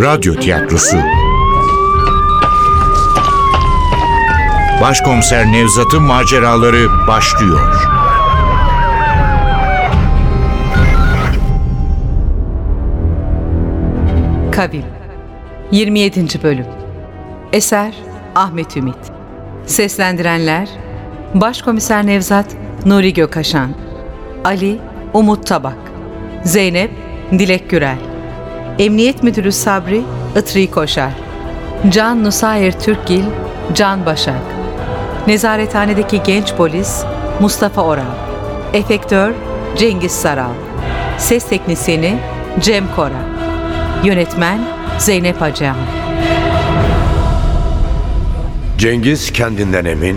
Radyo Tiyatrosu Başkomiser Nevzat'ın maceraları başlıyor. Kavim 27. Bölüm Eser Ahmet Ümit Seslendirenler Başkomiser Nevzat Nuri Gökaşan Ali Umut Tabak Zeynep Dilek Gürel Emniyet Müdürü Sabri Itri Koşar. Can Nusayir Türkgil Can Başak. Nezarethanedeki genç polis Mustafa Oral. Efektör Cengiz Saral. Ses teknisyeni Cem Kora. Yönetmen Zeynep Acan Cengiz kendinden emin,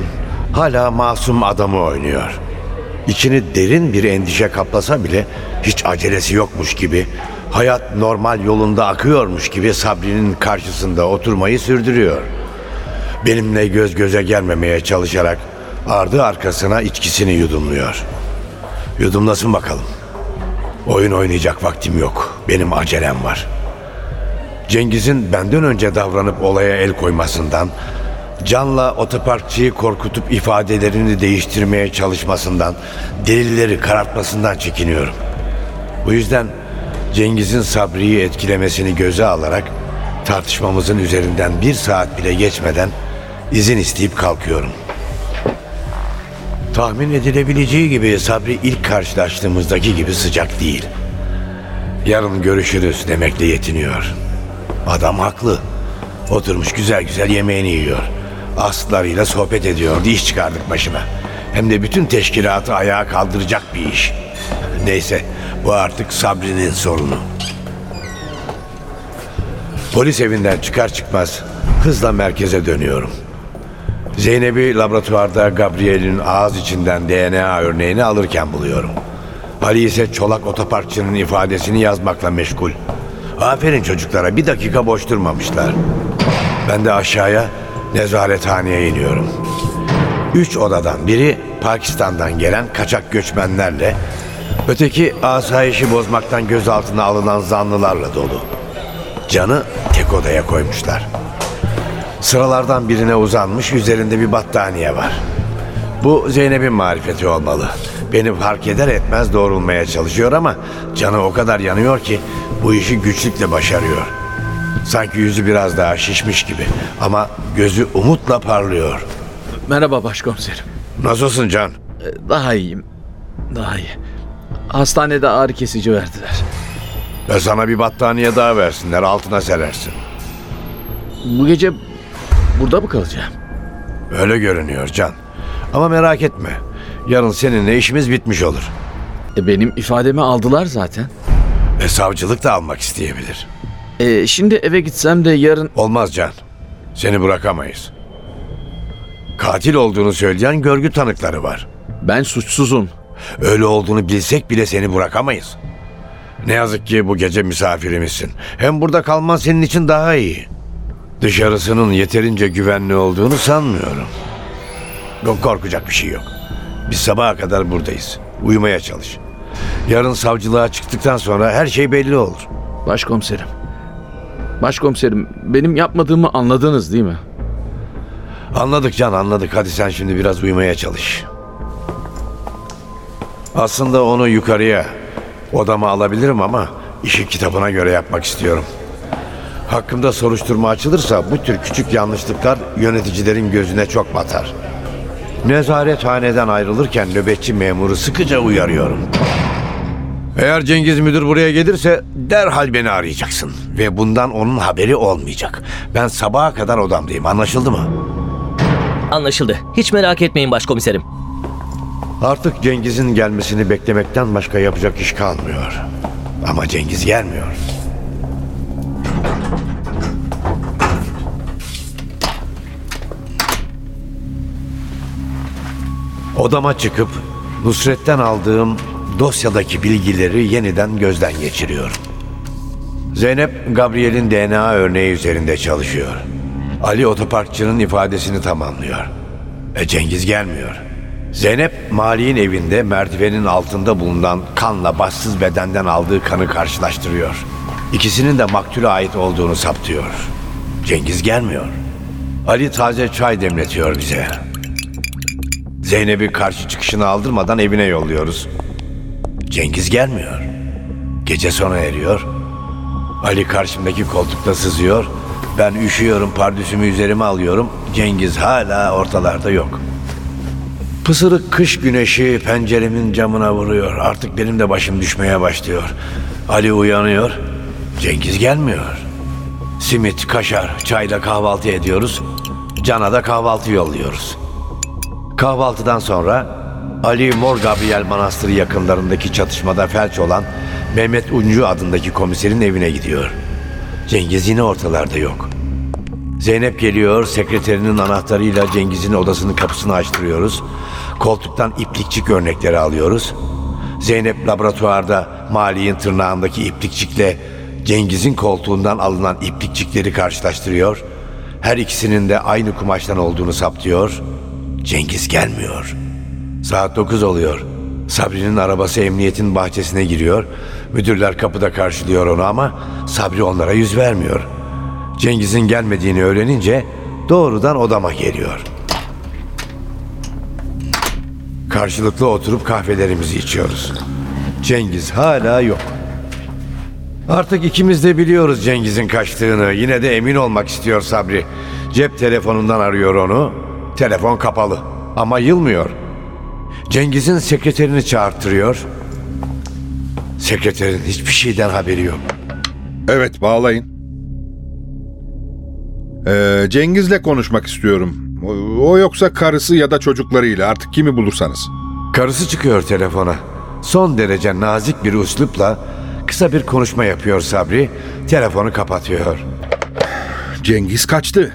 hala masum adamı oynuyor. İçini derin bir endişe kaplasa bile hiç acelesi yokmuş gibi, hayat normal yolunda akıyormuş gibi Sabri'nin karşısında oturmayı sürdürüyor. Benimle göz göze gelmemeye çalışarak ardı arkasına içkisini yudumluyor. Yudumlasın bakalım. Oyun oynayacak vaktim yok. Benim acelem var.'' Cengiz'in benden önce davranıp olaya el koymasından, Can'la otoparkçıyı korkutup ifadelerini değiştirmeye çalışmasından, delilleri karartmasından çekiniyorum. Bu yüzden Cengiz'in Sabri'yi etkilemesini göze alarak tartışmamızın üzerinden bir saat bile geçmeden izin isteyip kalkıyorum. Tahmin edilebileceği gibi Sabri ilk karşılaştığımızdaki gibi sıcak değil. Yarın görüşürüz demekle yetiniyor. Adam haklı. Oturmuş güzel güzel yemeğini yiyor. Aslarıyla sohbet ediyor. İş çıkardık başına. Hem de bütün teşkilatı ayağa kaldıracak bir iş. Neyse bu artık Sabri'nin sorunu. Polis evinden çıkar çıkmaz hızla merkeze dönüyorum. Zeynep'i laboratuvarda Gabriel'in ağız içinden DNA örneğini alırken buluyorum. Ali ise çolak otoparkçının ifadesini yazmakla meşgul. Aferin çocuklara bir dakika boş durmamışlar. Ben de aşağıya nezarethaneye iniyorum. Üç odadan biri Pakistan'dan gelen kaçak göçmenlerle, öteki asayişi bozmaktan gözaltına alınan zanlılarla dolu. Canı tek odaya koymuşlar. Sıralardan birine uzanmış üzerinde bir battaniye var. Bu Zeynep'in marifeti olmalı. Beni fark eder etmez doğrulmaya çalışıyor ama canı o kadar yanıyor ki bu işi güçlükle başarıyor. Sanki yüzü biraz daha şişmiş gibi ama gözü umutla parlıyor. Merhaba başkomiserim. Nasılsın Can? Ee, Daha iyiyim. Daha iyi. Hastanede ağrı kesici verdiler. Ve sana bir battaniye daha versinler altına serersin. Bu gece burada mı kalacağım? Öyle görünüyor Can. Ama merak etme. Yarın seninle işimiz bitmiş olur. E, benim ifademi aldılar zaten. Ve savcılık da almak isteyebilir. E, şimdi eve gitsem de yarın... Olmaz Can. Seni bırakamayız. Katil olduğunu söyleyen görgü tanıkları var. Ben suçsuzum. Öyle olduğunu bilsek bile seni bırakamayız. Ne yazık ki bu gece misafirimizsin. Hem burada kalman senin için daha iyi. Dışarısının yeterince güvenli olduğunu sanmıyorum. Yok korkacak bir şey yok. Biz sabaha kadar buradayız. Uyumaya çalış. Yarın savcılığa çıktıktan sonra her şey belli olur. Başkomiserim. Başkomiserim benim yapmadığımı anladınız değil mi? Anladık Can anladık. Hadi sen şimdi biraz uyumaya çalış. Aslında onu yukarıya odama alabilirim ama işi kitabına göre yapmak istiyorum. Hakkımda soruşturma açılırsa bu tür küçük yanlışlıklar yöneticilerin gözüne çok batar. Nezarethaneden ayrılırken nöbetçi memuru sıkıca uyarıyorum. Eğer Cengiz müdür buraya gelirse derhal beni arayacaksın. Ve bundan onun haberi olmayacak. Ben sabaha kadar odamdayım anlaşıldı mı? Anlaşıldı. Hiç merak etmeyin başkomiserim. Artık Cengiz'in gelmesini beklemekten başka yapacak iş kalmıyor. Ama Cengiz gelmiyor. Odama çıkıp Nusret'ten aldığım dosyadaki bilgileri yeniden gözden geçiriyorum. Zeynep, Gabriel'in DNA örneği üzerinde çalışıyor. Ali otoparkçının ifadesini tamamlıyor. E Cengiz gelmiyor. Zeynep Mali'nin evinde merdivenin altında bulunan kanla bassız bedenden aldığı kanı karşılaştırıyor. İkisinin de maktule ait olduğunu saptıyor. Cengiz gelmiyor. Ali taze çay demletiyor bize. Zeynep'i karşı çıkışını aldırmadan evine yolluyoruz. Cengiz gelmiyor. Gece sona eriyor. Ali karşımdaki koltukta sızıyor. Ben üşüyorum, pardüsümü üzerime alıyorum. Cengiz hala ortalarda yok. Pısırık kış güneşi penceremin camına vuruyor. Artık benim de başım düşmeye başlıyor. Ali uyanıyor. Cengiz gelmiyor. Simit, kaşar, çayla kahvaltı ediyoruz. Can'a da kahvaltı yolluyoruz. Kahvaltıdan sonra Ali Mor Gabriel Manastırı yakınlarındaki çatışmada felç olan Mehmet Uncu adındaki komiserin evine gidiyor. Cengiz yine ortalarda yok. Zeynep geliyor, sekreterinin anahtarıyla Cengiz'in odasının kapısını açtırıyoruz. Koltuktan iplikçik örnekleri alıyoruz. Zeynep laboratuvarda Mali'nin tırnağındaki iplikçikle Cengiz'in koltuğundan alınan iplikçikleri karşılaştırıyor. Her ikisinin de aynı kumaştan olduğunu saptıyor. Cengiz gelmiyor. Saat 9 oluyor. Sabri'nin arabası emniyetin bahçesine giriyor. Müdürler kapıda karşılıyor onu ama Sabri onlara yüz vermiyor. Cengiz'in gelmediğini öğrenince doğrudan odama geliyor. Karşılıklı oturup kahvelerimizi içiyoruz. Cengiz hala yok. Artık ikimiz de biliyoruz Cengiz'in kaçtığını. Yine de emin olmak istiyor Sabri. Cep telefonundan arıyor onu. Telefon kapalı ama yılmıyor. Cengiz'in sekreterini çağırttırıyor. Sekreterin hiçbir şeyden haberi yok. Evet bağlayın. Ee, Cengiz'le konuşmak istiyorum. O, yoksa karısı ya da çocuklarıyla artık kimi bulursanız. Karısı çıkıyor telefona. Son derece nazik bir üslupla kısa bir konuşma yapıyor Sabri. Telefonu kapatıyor. Cengiz kaçtı.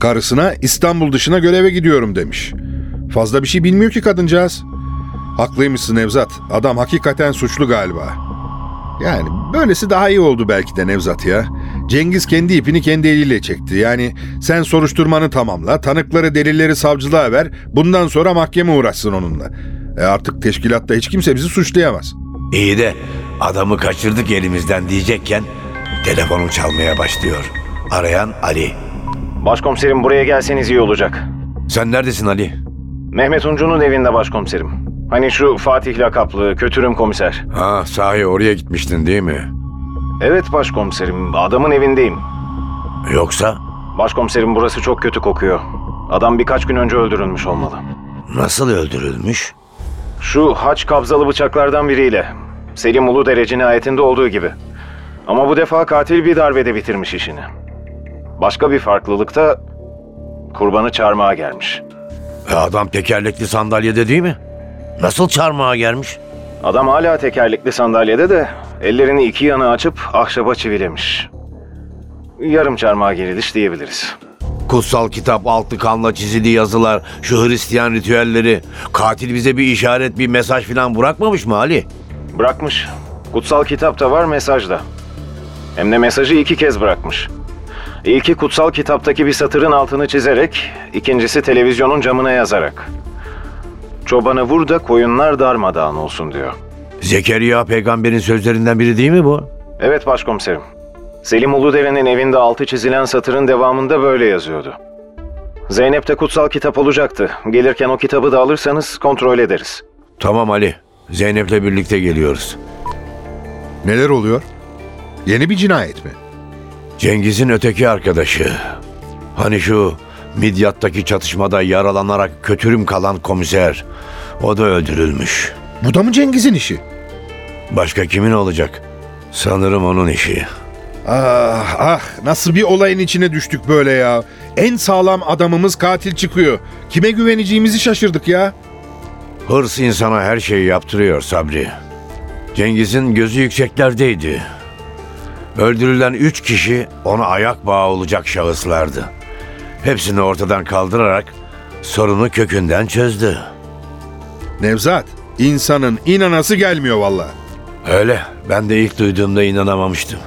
Karısına İstanbul dışına göreve gidiyorum demiş. Fazla bir şey bilmiyor ki kadıncağız. Haklıymışsın Nevzat. Adam hakikaten suçlu galiba. Yani böylesi daha iyi oldu belki de Nevzat ya. Cengiz kendi ipini kendi eliyle çekti. Yani sen soruşturmanı tamamla, tanıkları, delilleri savcılığa ver. Bundan sonra mahkeme uğraşsın onunla. E artık teşkilatta hiç kimse bizi suçlayamaz. İyi de adamı kaçırdık elimizden diyecekken telefonum çalmaya başlıyor. Arayan Ali. Başkomiserim buraya gelseniz iyi olacak. Sen neredesin Ali? Mehmet Uncu'nun evinde başkomiserim. Hani şu Fatih lakaplı kötürüm komiser. Ha sahi oraya gitmiştin değil mi? Evet başkomiserim adamın evindeyim. Yoksa Başkomiserim burası çok kötü kokuyor. Adam birkaç gün önce öldürülmüş olmalı. nasıl öldürülmüş? Şu haç kabzalı bıçaklardan biriyle. Selim Uludere cinayetinde olduğu gibi. Ama bu defa katil bir darbede bitirmiş işini. Başka bir farklılıkta kurbanı çarmıha gelmiş. E, adam tekerlekli sandalyede değil mi? Nasıl çarmıha gelmiş? Adam hala tekerlekli sandalyede de ellerini iki yana açıp ahşaba çivilemiş. Yarım çarmıha geriliş diyebiliriz. Kutsal kitap altı kanla çizili yazılar, şu Hristiyan ritüelleri. Katil bize bir işaret, bir mesaj falan bırakmamış mı Ali? Bırakmış. Kutsal kitapta var mesajda. Hem de mesajı iki kez bırakmış. İlki kutsal kitaptaki bir satırın altını çizerek, ikincisi televizyonun camına yazarak. Çobanı vur da koyunlar darmadağın olsun diyor. Zekeriya peygamberin sözlerinden biri değil mi bu? Evet başkomiserim. Selim Uludere'nin evinde altı çizilen satırın devamında böyle yazıyordu. Zeynep'te kutsal kitap olacaktı. Gelirken o kitabı da alırsanız kontrol ederiz. Tamam Ali. Zeynep'le birlikte geliyoruz. Neler oluyor? Yeni bir cinayet mi? Cengiz'in öteki arkadaşı. Hani şu Midyat'taki çatışmada yaralanarak kötürüm kalan komiser. O da öldürülmüş. Bu da mı Cengiz'in işi? Başka kimin olacak? Sanırım onun işi. Ah ah nasıl bir olayın içine düştük böyle ya. En sağlam adamımız katil çıkıyor. Kime güveneceğimizi şaşırdık ya. Hırs insana her şeyi yaptırıyor Sabri. Cengiz'in gözü yükseklerdeydi. Öldürülen üç kişi ona ayak bağı olacak şahıslardı. Hepsini ortadan kaldırarak sorunu kökünden çözdü. Nevzat, insanın inanası gelmiyor valla. Öyle. Ben de ilk duyduğumda inanamamıştım.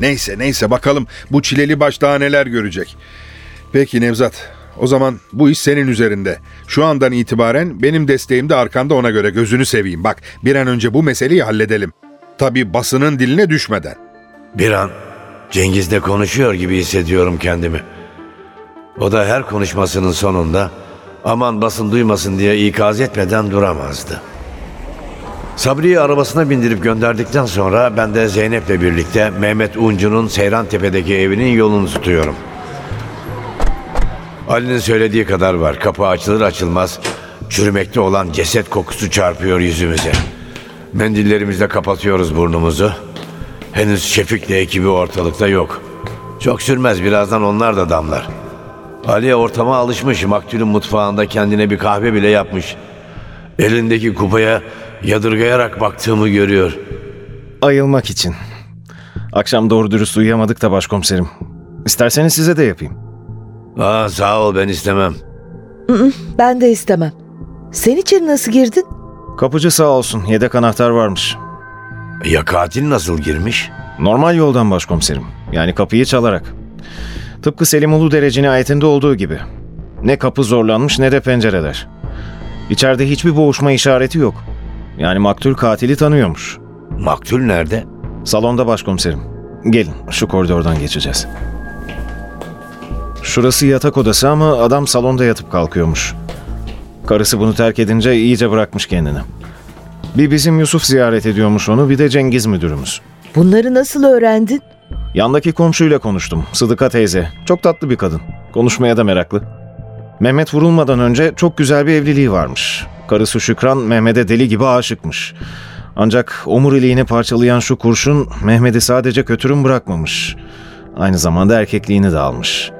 Neyse neyse bakalım bu çileli baş daha neler görecek. Peki Nevzat, o zaman bu iş senin üzerinde. Şu andan itibaren benim desteğim de arkanda ona göre gözünü seveyim. Bak bir an önce bu meseleyi halledelim. Tabii basının diline düşmeden. Bir an Cengiz'le konuşuyor gibi hissediyorum kendimi. O da her konuşmasının sonunda aman basın duymasın diye ikaz etmeden duramazdı. Sabri'yi arabasına bindirip gönderdikten sonra ben de Zeynep'le birlikte Mehmet Uncu'nun Seyrantepe'deki evinin yolunu tutuyorum. Ali'nin söylediği kadar var. Kapı açılır açılmaz çürümekte olan ceset kokusu çarpıyor yüzümüze. Mendillerimizle kapatıyoruz burnumuzu. Henüz Şefik'le ekibi ortalıkta yok. Çok sürmez birazdan onlar da damlar. Ali ortama alışmış. Maktulün mutfağında kendine bir kahve bile yapmış. Elindeki kupaya yadırgayarak baktığımı görüyor. Ayılmak için. Akşam doğru dürüst uyuyamadık da başkomiserim. İsterseniz size de yapayım. Aa, sağ ol ben istemem. Ben de istemem. Sen içeri nasıl girdin? Kapıcı sağ olsun yedek anahtar varmış. Ya katil nasıl girmiş? Normal yoldan başkomiserim. Yani kapıyı çalarak. Tıpkı Selim Ulu cinayetinde olduğu gibi. Ne kapı zorlanmış ne de pencereler. İçeride hiçbir boğuşma işareti yok. Yani maktul katili tanıyormuş. Maktul nerede? Salonda başkomiserim. Gelin şu koridordan geçeceğiz. Şurası yatak odası ama adam salonda yatıp kalkıyormuş. Karısı bunu terk edince iyice bırakmış kendini. Bir bizim Yusuf ziyaret ediyormuş onu bir de Cengiz müdürümüz. Bunları nasıl öğrendin? Yandaki komşuyla konuştum. Sıdıka teyze. Çok tatlı bir kadın. Konuşmaya da meraklı. Mehmet vurulmadan önce çok güzel bir evliliği varmış. Karısı Şükran Mehmet'e deli gibi aşıkmış. Ancak omuriliğini parçalayan şu kurşun Mehmet'i sadece kötürüm bırakmamış. Aynı zamanda erkekliğini de almış.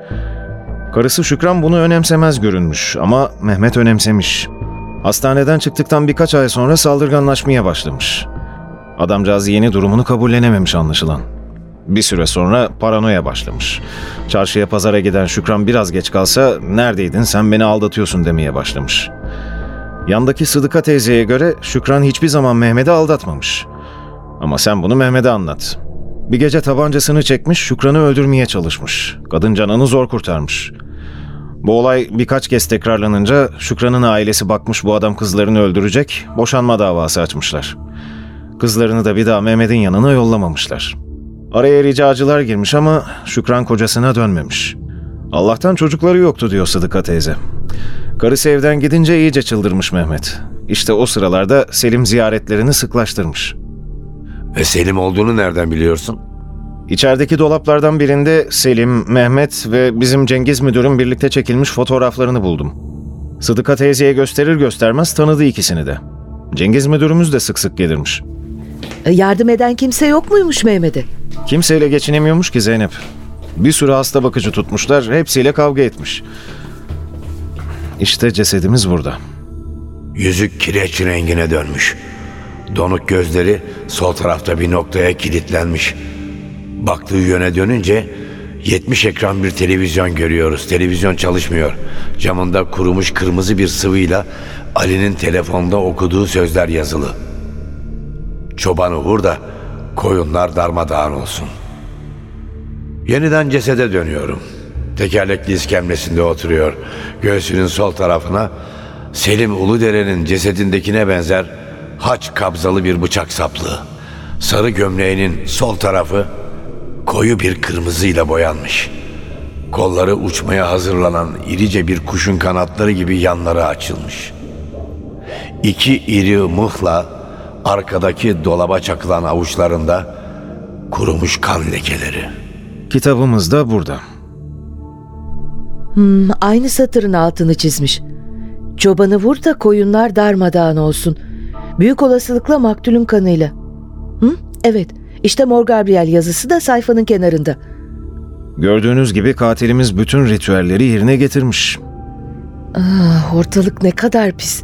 Karısı Şükran bunu önemsemez görünmüş ama Mehmet önemsemiş. Hastaneden çıktıktan birkaç ay sonra saldırganlaşmaya başlamış. Adamcağız yeni durumunu kabullenememiş anlaşılan. Bir süre sonra paranoya başlamış. Çarşıya pazara giden Şükran biraz geç kalsa neredeydin sen beni aldatıyorsun demeye başlamış. Yandaki Sıdıka teyzeye göre Şükran hiçbir zaman Mehmet'i aldatmamış. Ama sen bunu Mehmet'e anlat. Bir gece tabancasını çekmiş Şükran'ı öldürmeye çalışmış. Kadın canını zor kurtarmış. Bu olay birkaç kez tekrarlanınca Şükran'ın ailesi bakmış bu adam kızlarını öldürecek, boşanma davası açmışlar. Kızlarını da bir daha Mehmet'in yanına yollamamışlar. Araya ricacılar girmiş ama Şükran kocasına dönmemiş. Allah'tan çocukları yoktu diyor Sıdıka teyze. Karısı evden gidince iyice çıldırmış Mehmet. İşte o sıralarda Selim ziyaretlerini sıklaştırmış. Ve Selim olduğunu nereden biliyorsun? İçerideki dolaplardan birinde Selim, Mehmet ve bizim Cengiz müdürün birlikte çekilmiş fotoğraflarını buldum. Sıdıka teyzeye gösterir göstermez tanıdı ikisini de. Cengiz müdürümüz de sık sık gelirmiş. E, Yardım eden kimse yok muymuş Mehmet'e? Kimseyle geçinemiyormuş ki Zeynep. Bir sürü hasta bakıcı tutmuşlar, hepsiyle kavga etmiş. İşte cesedimiz burada. Yüzük kireç rengine dönmüş. Donuk gözleri sol tarafta bir noktaya kilitlenmiş. Baktığı yöne dönünce 70 ekran bir televizyon görüyoruz. Televizyon çalışmıyor. Camında kurumuş kırmızı bir sıvıyla Ali'nin telefonda okuduğu sözler yazılı. Çobanı vur da koyunlar darmadağın olsun. Yeniden cesede dönüyorum. Tekerlekli iskemlesinde oturuyor. Göğsünün sol tarafına Selim Uludere'nin cesedindekine benzer haç kabzalı bir bıçak saplı. Sarı gömleğinin sol tarafı koyu bir kırmızıyla boyanmış. Kolları uçmaya hazırlanan irice bir kuşun kanatları gibi yanları açılmış. İki iri mıhla arkadaki dolaba çakılan avuçlarında kurumuş kan lekeleri. Kitabımız da burada. Hmm, aynı satırın altını çizmiş. Çobanı vur da koyunlar darmadağın olsun. Büyük olasılıkla maktulün kanıyla. Hı? Evet. İşte Mor Gabriel yazısı da sayfanın kenarında. Gördüğünüz gibi katilimiz bütün ritüelleri yerine getirmiş. Ah, ortalık ne kadar pis.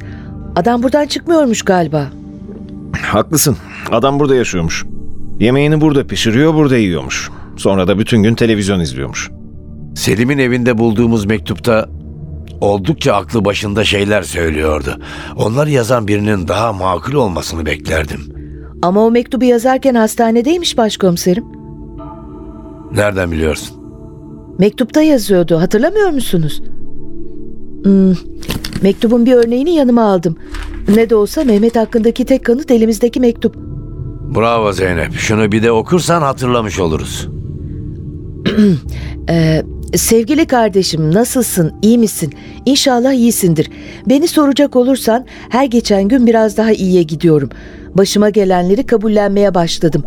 Adam buradan çıkmıyormuş galiba. Haklısın. Adam burada yaşıyormuş. Yemeğini burada pişiriyor, burada yiyormuş. Sonra da bütün gün televizyon izliyormuş. Selim'in evinde bulduğumuz mektupta oldukça aklı başında şeyler söylüyordu. Onları yazan birinin daha makul olmasını beklerdim. Ama o mektubu yazarken hastanedeymiş başkomiserim. Nereden biliyorsun? Mektupta yazıyordu. Hatırlamıyor musunuz? Hmm, mektubun bir örneğini yanıma aldım. Ne de olsa Mehmet hakkındaki tek kanıt elimizdeki mektup. Bravo Zeynep. Şunu bir de okursan hatırlamış oluruz. Ee, sevgili kardeşim nasılsın, iyi misin? İnşallah iyisindir. Beni soracak olursan her geçen gün biraz daha iyiye gidiyorum. Başıma gelenleri kabullenmeye başladım.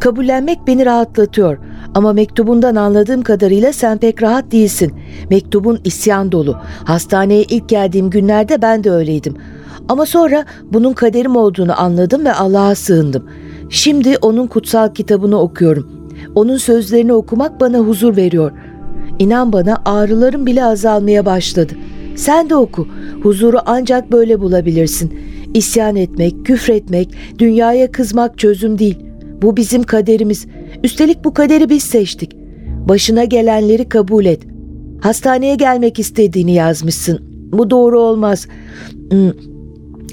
Kabullenmek beni rahatlatıyor. Ama mektubundan anladığım kadarıyla sen pek rahat değilsin. Mektubun isyan dolu. Hastaneye ilk geldiğim günlerde ben de öyleydim. Ama sonra bunun kaderim olduğunu anladım ve Allah'a sığındım. Şimdi onun kutsal kitabını okuyorum. Onun sözlerini okumak bana huzur veriyor. İnan bana ağrılarım bile azalmaya başladı. Sen de oku. Huzuru ancak böyle bulabilirsin. İsyan etmek, küfretmek, dünyaya kızmak çözüm değil. Bu bizim kaderimiz. Üstelik bu kaderi biz seçtik. Başına gelenleri kabul et. Hastaneye gelmek istediğini yazmışsın. Bu doğru olmaz. Hmm,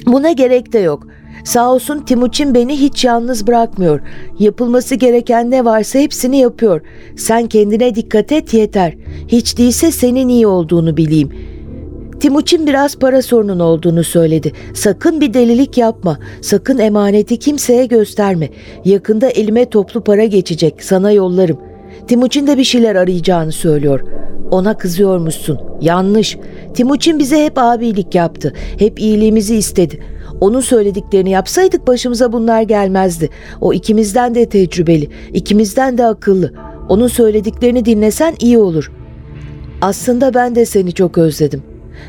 Buna gerek de yok. Sağ olsun Timuçin beni hiç yalnız bırakmıyor. Yapılması gereken ne varsa hepsini yapıyor. Sen kendine dikkat et yeter. Hiç değilse senin iyi olduğunu bileyim. Timuçin biraz para sorunun olduğunu söyledi. Sakın bir delilik yapma. Sakın emaneti kimseye gösterme. Yakında elime toplu para geçecek. Sana yollarım. Timuçin de bir şeyler arayacağını söylüyor. Ona kızıyormuşsun. Yanlış. Timuçin bize hep abilik yaptı. Hep iyiliğimizi istedi. Onun söylediklerini yapsaydık başımıza bunlar gelmezdi. O ikimizden de tecrübeli, ikimizden de akıllı. Onun söylediklerini dinlesen iyi olur. Aslında ben de seni çok özledim.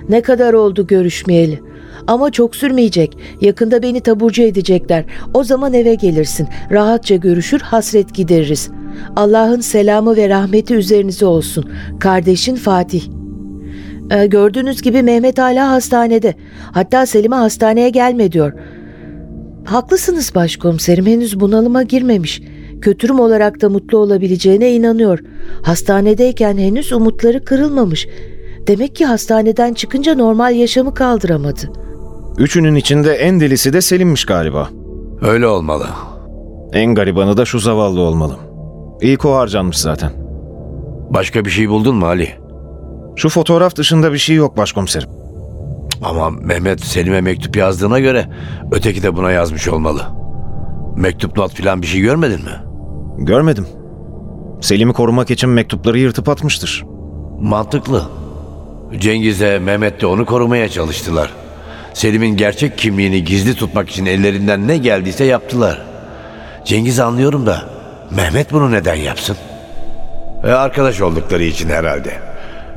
Ne kadar oldu görüşmeyeli. Ama çok sürmeyecek. Yakında beni taburcu edecekler. O zaman eve gelirsin. Rahatça görüşür, hasret gideririz. Allah'ın selamı ve rahmeti üzerinize olsun. Kardeşin Fatih. Ee, gördüğünüz gibi Mehmet hala hastanede. Hatta Selim'e hastaneye gelme diyor. Haklısınız başkomiserim henüz bunalıma girmemiş. Kötürüm olarak da mutlu olabileceğine inanıyor. Hastanedeyken henüz umutları kırılmamış. Demek ki hastaneden çıkınca normal yaşamı kaldıramadı. Üçünün içinde en delisi de Selim'miş galiba. Öyle olmalı. En garibanı da şu zavallı olmalı. İlk o harcanmış zaten. Başka bir şey buldun mu Ali? Şu fotoğraf dışında bir şey yok başkomiserim. Ama Mehmet Selim'e mektup yazdığına göre öteki de buna yazmış olmalı. Mektup not filan bir şey görmedin mi? Görmedim. Selim'i korumak için mektupları yırtıp atmıştır. Mantıklı. Cengiz de Mehmet de onu korumaya çalıştılar. Selim'in gerçek kimliğini gizli tutmak için ellerinden ne geldiyse yaptılar. Cengiz anlıyorum da Mehmet bunu neden yapsın? E arkadaş oldukları için herhalde.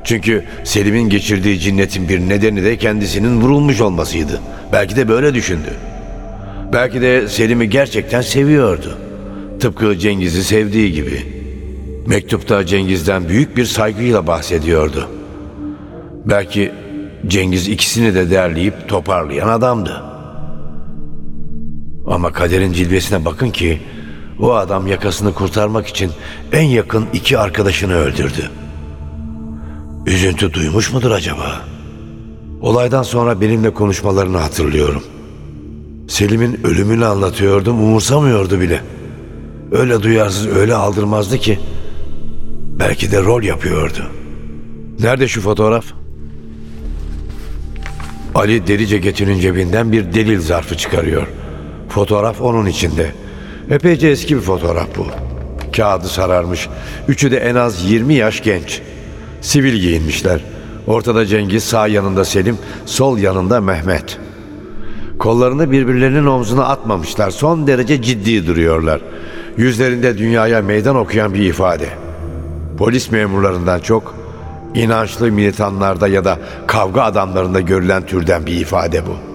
Çünkü Selim'in geçirdiği cinnetin bir nedeni de kendisinin vurulmuş olmasıydı. Belki de böyle düşündü. Belki de Selim'i gerçekten seviyordu. Tıpkı Cengiz'i sevdiği gibi. Mektupta Cengiz'den büyük bir saygıyla bahsediyordu. Belki Cengiz ikisini de derleyip toparlayan adamdı. Ama kaderin cilvesine bakın ki o adam yakasını kurtarmak için en yakın iki arkadaşını öldürdü. Üzüntü duymuş mudur acaba? Olaydan sonra benimle konuşmalarını hatırlıyorum. Selim'in ölümünü anlatıyordum, umursamıyordu bile. Öyle duyarsız, öyle aldırmazdı ki. Belki de rol yapıyordu. Nerede şu fotoğraf? Ali delice Getin'in cebinden bir delil zarfı çıkarıyor. Fotoğraf onun içinde. Epeyce eski bir fotoğraf bu. Kağıdı sararmış. Üçü de en az 20 yaş genç. Sivil giyinmişler. Ortada Cengiz, sağ yanında Selim, sol yanında Mehmet. Kollarını birbirlerinin omzuna atmamışlar. Son derece ciddi duruyorlar. Yüzlerinde dünyaya meydan okuyan bir ifade. Polis memurlarından çok inançlı militanlarda ya da kavga adamlarında görülen türden bir ifade bu.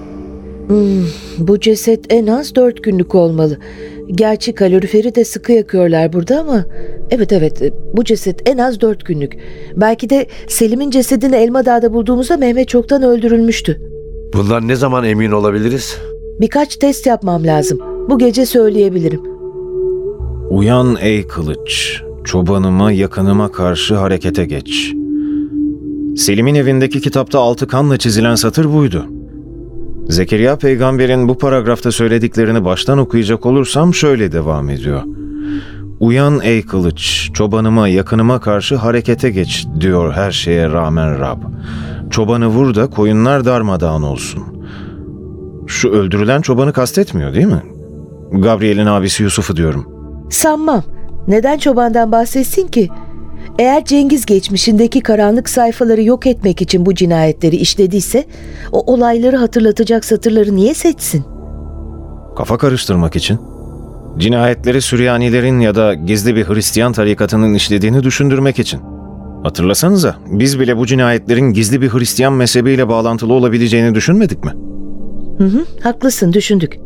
Bu ceset en az dört günlük olmalı. Gerçi kaloriferi de sıkı yakıyorlar burada ama... Evet evet bu ceset en az dört günlük. Belki de Selim'in cesedini Elmadağ'da bulduğumuzda Mehmet çoktan öldürülmüştü. Bundan ne zaman emin olabiliriz? Birkaç test yapmam lazım. Bu gece söyleyebilirim. Uyan ey kılıç, çobanıma yakınıma karşı harekete geç. Selim'in evindeki kitapta altı kanla çizilen satır buydu. Zekeriya peygamberin bu paragrafta söylediklerini baştan okuyacak olursam şöyle devam ediyor. Uyan ey kılıç, çobanıma yakınıma karşı harekete geç diyor her şeye rağmen Rab. Çobanı vur da koyunlar darmadağın olsun. Şu öldürülen çobanı kastetmiyor değil mi? Gabriel'in abisi Yusuf'u diyorum. Sanmam. Neden çobandan bahsetsin ki? Eğer Cengiz geçmişindeki karanlık sayfaları yok etmek için bu cinayetleri işlediyse, o olayları hatırlatacak satırları niye seçsin? Kafa karıştırmak için. Cinayetleri Süryanilerin ya da gizli bir Hristiyan tarikatının işlediğini düşündürmek için. Hatırlasanıza, biz bile bu cinayetlerin gizli bir Hristiyan mezhebiyle bağlantılı olabileceğini düşünmedik mi? Hı hı, haklısın düşündük.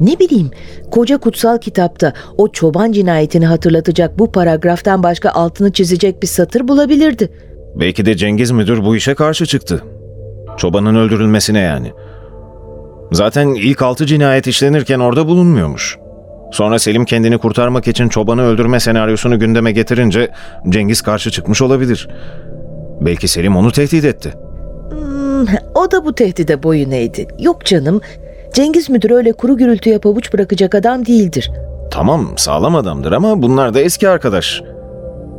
Ne bileyim, koca kutsal kitapta o çoban cinayetini hatırlatacak bu paragraftan başka altını çizecek bir satır bulabilirdi. Belki de Cengiz müdür bu işe karşı çıktı. Çobanın öldürülmesine yani. Zaten ilk altı cinayet işlenirken orada bulunmuyormuş. Sonra Selim kendini kurtarmak için çobanı öldürme senaryosunu gündeme getirince Cengiz karşı çıkmış olabilir. Belki Selim onu tehdit etti. Hmm, o da bu tehdide boyun eğdi. Yok canım, Cengiz müdür öyle kuru gürültüye pabuç bırakacak adam değildir. Tamam sağlam adamdır ama bunlar da eski arkadaş.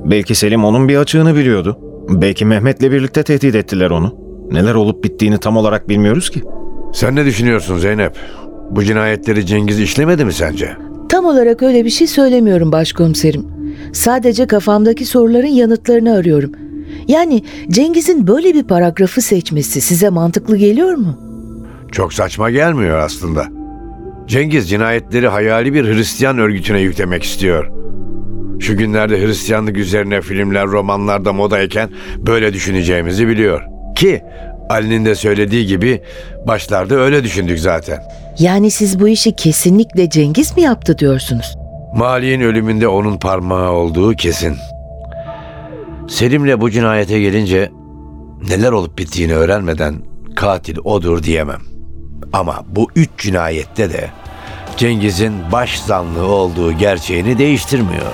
Belki Selim onun bir açığını biliyordu. Belki Mehmet'le birlikte tehdit ettiler onu. Neler olup bittiğini tam olarak bilmiyoruz ki. Sen ne düşünüyorsun Zeynep? Bu cinayetleri Cengiz işlemedi mi sence? Tam olarak öyle bir şey söylemiyorum başkomiserim. Sadece kafamdaki soruların yanıtlarını arıyorum. Yani Cengiz'in böyle bir paragrafı seçmesi size mantıklı geliyor mu? Çok saçma gelmiyor aslında. Cengiz cinayetleri hayali bir Hristiyan örgütüne yüklemek istiyor. Şu günlerde Hristiyanlık üzerine filmler, romanlarda modayken böyle düşüneceğimizi biliyor. Ki Ali'nin de söylediği gibi başlarda öyle düşündük zaten. Yani siz bu işi kesinlikle Cengiz mi yaptı diyorsunuz? Mali'nin ölümünde onun parmağı olduğu kesin. Selim'le bu cinayete gelince neler olup bittiğini öğrenmeden katil odur diyemem. Ama bu üç cinayette de Cengiz'in baş zanlı olduğu gerçeğini değiştirmiyor.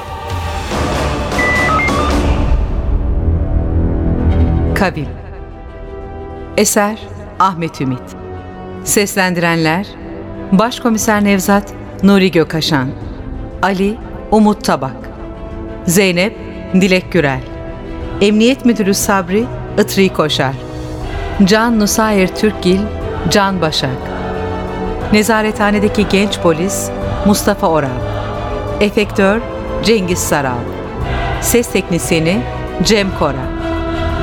Kavim Eser Ahmet Ümit. Seslendirenler Başkomiser Nevzat Nuri Gökaşan Ali Umut Tabak Zeynep Dilek Gürel Emniyet Müdürü Sabri Itri Koşar Can Nusayir Türkgil Can Başak Nezarethanedeki genç polis Mustafa Oral Efektör Cengiz Saral Ses teknisyeni Cem Kora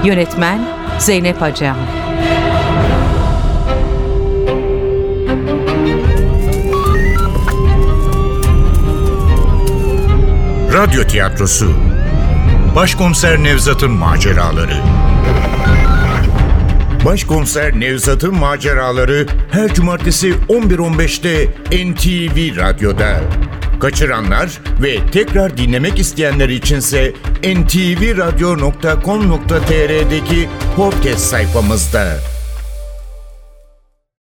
Yönetmen Zeynep Hacıhan Radyo tiyatrosu Başkomiser Nevzat'ın maceraları Başkomiser Nevzat'ın maceraları her cumartesi 11.15'te NTV Radyo'da. Kaçıranlar ve tekrar dinlemek isteyenler içinse ntvradio.com.tr'deki podcast sayfamızda.